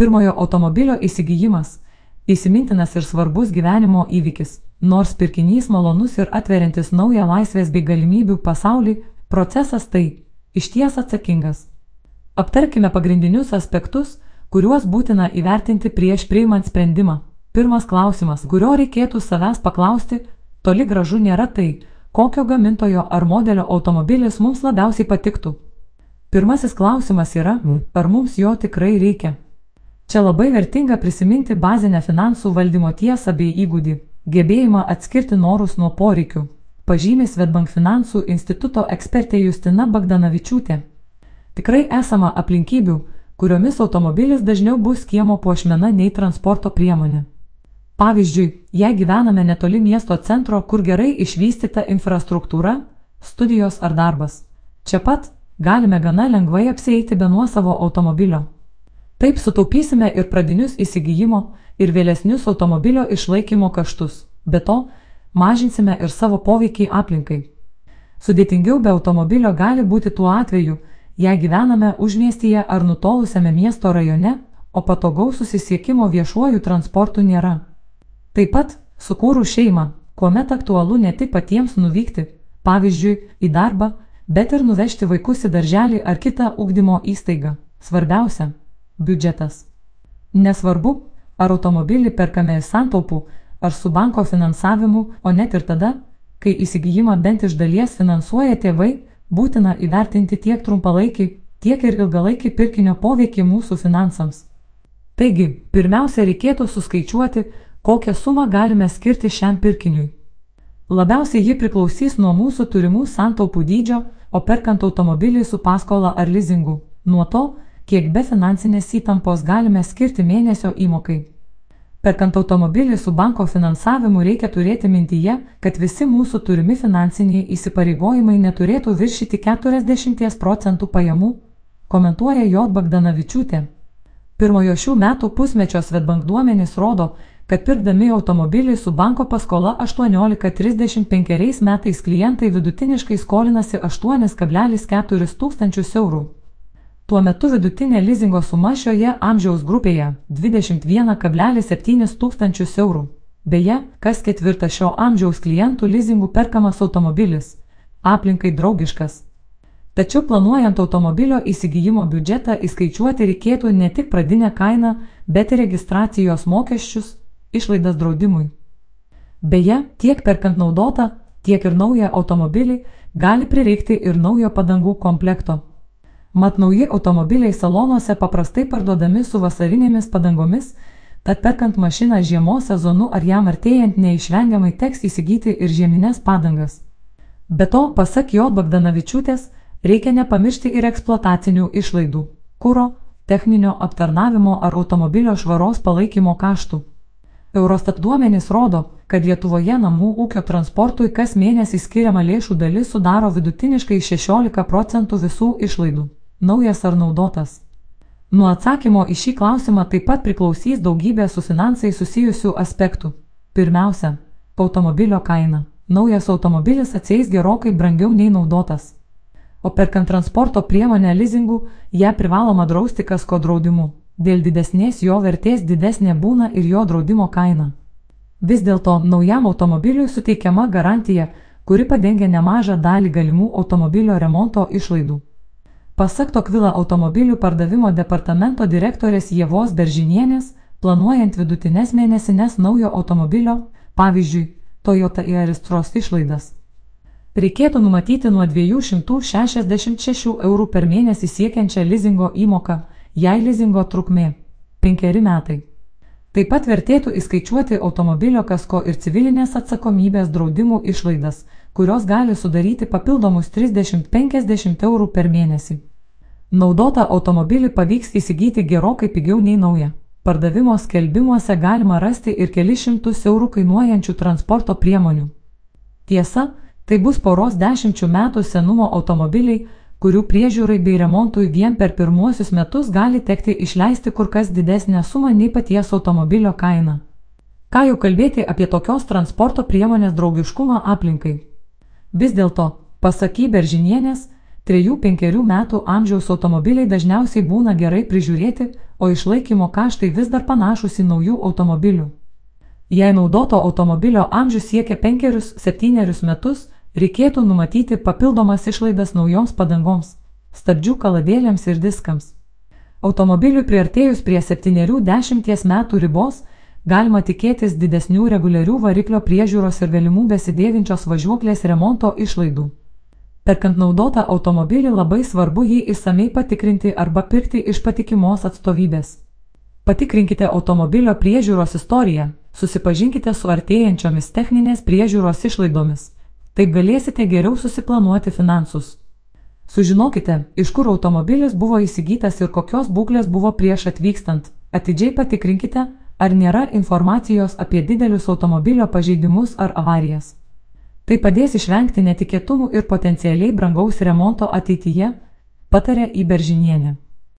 Pirmojo automobilio įsigijimas - įsimintinas ir svarbus gyvenimo įvykis. Nors pirkinys malonus ir atveriantis naują laisvės bei galimybių pasaulį, procesas tai išties atsakingas. Aptarkime pagrindinius aspektus, kuriuos būtina įvertinti prieš priimant sprendimą. Pirmas klausimas, kurio reikėtų savęs paklausti, toli gražu nėra tai, kokio gamintojo ar modelio automobilis mums labiausiai patiktų. Pirmasis klausimas yra, ar mums jo tikrai reikia. Čia labai vertinga prisiminti bazinę finansų valdymo tiesą bei įgūdį - gebėjimą atskirti norus nuo poreikių. Pažymė Svetbank finansų instituto ekspertė Justina Bagdanavičiūtė. Tikrai esama aplinkybių, kuriomis automobilis dažniau bus kiemo puošmena nei transporto priemonė. Pavyzdžiui, jei gyvename netoli miesto centro, kur gerai išvystyta infrastruktūra, studijos ar darbas. Čia pat galime gana lengvai apsieiti be nuosavo automobilio. Taip sutaupysime ir pradinius įsigijimo, ir vėlesnius automobilio išlaikymo kaštus. Be to, mažinsime ir savo poveikį aplinkai. Sudėtingiau be automobilio gali būti tuo atveju, jei gyvename užmiestyje ar nutolusiame miesto rajone, o patogaus susisiekimo viešuoju transportu nėra. Taip pat, sukūrų šeimą, kuomet aktualu ne tik patiems nuvykti, pavyzdžiui, į darbą, bet ir nuvežti vaikus į darželį ar kitą ugdymo įstaigą. Svarbiausia - biudžetas. Nesvarbu, ar automobilį perkame iš santaupų, ar su banko finansavimu, o net ir tada, kai įsigijimą bent iš dalies finansuoja tėvai, būtina įvertinti tiek trumpalaikį, tiek ir ilgalaikį pirkinio poveikį mūsų finansams. Taigi, pirmiausia, reikėtų suskaičiuoti, kokią sumą galime skirti šiam pirkiniui. Labiausiai ji priklausys nuo mūsų turimų santaupų dydžio, o perkant automobilį su paskola ar lizingu, nuo to, kiek be finansinės įtampos galime skirti mėnesio įmokai. Perkant automobilį su banko finansavimu reikia turėti mintyje, kad visi mūsų turimi finansiniai įsipareigojimai neturėtų viršyti 40 procentų pajamų, komentuoja J. Bagdanavičiūtė. Pirmojo šių metų pusmečio Svetbank duomenys rodo, kad pirkdami automobilį su banko paskola 18-35 metais klientai vidutiniškai skolinasi 8,4 tūkstančius eurų. Tuo metu vidutinė lizingo suma šioje amžiaus grupėje - 21,7 tūkstančius eurų. Beje, kas ketvirtas šio amžiaus klientų lizingų perkamas automobilis - aplinkai draugiškas. Tačiau planuojant automobilio įsigijimo biudžetą įskaičiuoti reikėtų ne tik pradinę kainą, bet ir registracijos mokesčius, išlaidas draudimui. Beje, tiek perkant naudotą, tiek ir naują automobilį gali prireikti ir naujo padangų komplekto. Mat nauji automobiliai salonuose paprastai parduodami su vasarinėmis padangomis, tad perkant mašiną žiemos sezonu ar jam artėjant neišvengiamai teks įsigyti ir žieminės padangas. Be to, pasak jo Bagdanavičiūtės, reikia nepamiršti ir eksploatacinių išlaidų - kūro, techninio aptarnavimo ar automobilio švaros palaikymo kaštų. Eurostat duomenys rodo, kad Lietuvoje namų ūkio transportui kas mėnesį skiriama lėšų dalis sudaro vidutiniškai 16 procentų visų išlaidų - naujas ar naudotas. Nuo atsakymo į šį klausimą taip pat priklausys daugybė su finansai susijusių aspektų. Pirmiausia, automobilio kaina. Naujas automobilis atsieis gerokai brangiau nei naudotas. O perkant transporto priemonę leasingų, ją privaloma drausti kasko draudimu. Dėl didesnės jo vertės didesnė būna ir jo draudimo kaina. Vis dėlto naujam automobiliui suteikiama garantija, kuri padengia nemažą dalį galimų automobilio remonto išlaidų. Pasak Tokvila automobilių pardavimo departamento direktorės Jėvos Beržinienės, planuojant vidutinės mėnesinės naujo automobilio, pavyzdžiui, Toyota Iaristros išlaidas. Reikėtų numatyti nuo 266 eurų per mėnesį siekiančią lizingo įmoką jei lizingo trukmė - penkeri metai. Taip pat vertėtų įskaičiuoti automobilio kasko ir civilinės atsakomybės draudimų išlaidas, kurios gali sudaryti papildomus 30-50 eurų per mėnesį. Naudotą automobilį pavyks įsigyti gerokai pigiau nei naują. Pardavimo skelbimuose galima rasti ir keli šimtus eurų kainuojančių transporto priemonių. Tiesa, tai bus poros dešimčių metų senumo automobiliai, kurių priežiūrai bei remontui vien per pirmuosius metus gali tekti išleisti kur kas didesnę sumą nei paties automobilio kaina. Ką jau kalbėti apie tokios transporto priemonės draugiškumą aplinkai. Vis dėlto, pasaky beržinienės, 3-5 metų amžiaus automobiliai dažniausiai būna gerai prižiūrėti, o išlaikymo kaštai vis dar panašus į naujų automobilių. Jei naudoto automobilio amžius siekia penkerius, septynerius metus, reikėtų numatyti papildomas išlaidas naujoms padangoms, stabdžių kaladėlėms ir diskams. Automobiliui priartėjus prie 7-10 metų ribos, galima tikėtis didesnių reguliarių variklio priežiūros ir galimų besidėvinčios važiuoklės remonto išlaidų. Perkant naudotą automobilį labai svarbu jį įsamei patikrinti arba pirkti iš patikimos atstovybės. Patikrinkite automobilio priežiūros istoriją, susipažinkite su artėjančiomis techninės priežiūros išlaidomis. Taip galėsite geriau susiplanuoti finansus. Sužinokite, iš kur automobilis buvo įsigytas ir kokios būklės buvo prieš atvykstant. Atidžiai patikrinkite, ar nėra informacijos apie didelius automobilio pažeidimus ar avarijas. Tai padės išvengti netikėtumų ir potencialiai brangaus remonto ateityje, patarė į beržinienę.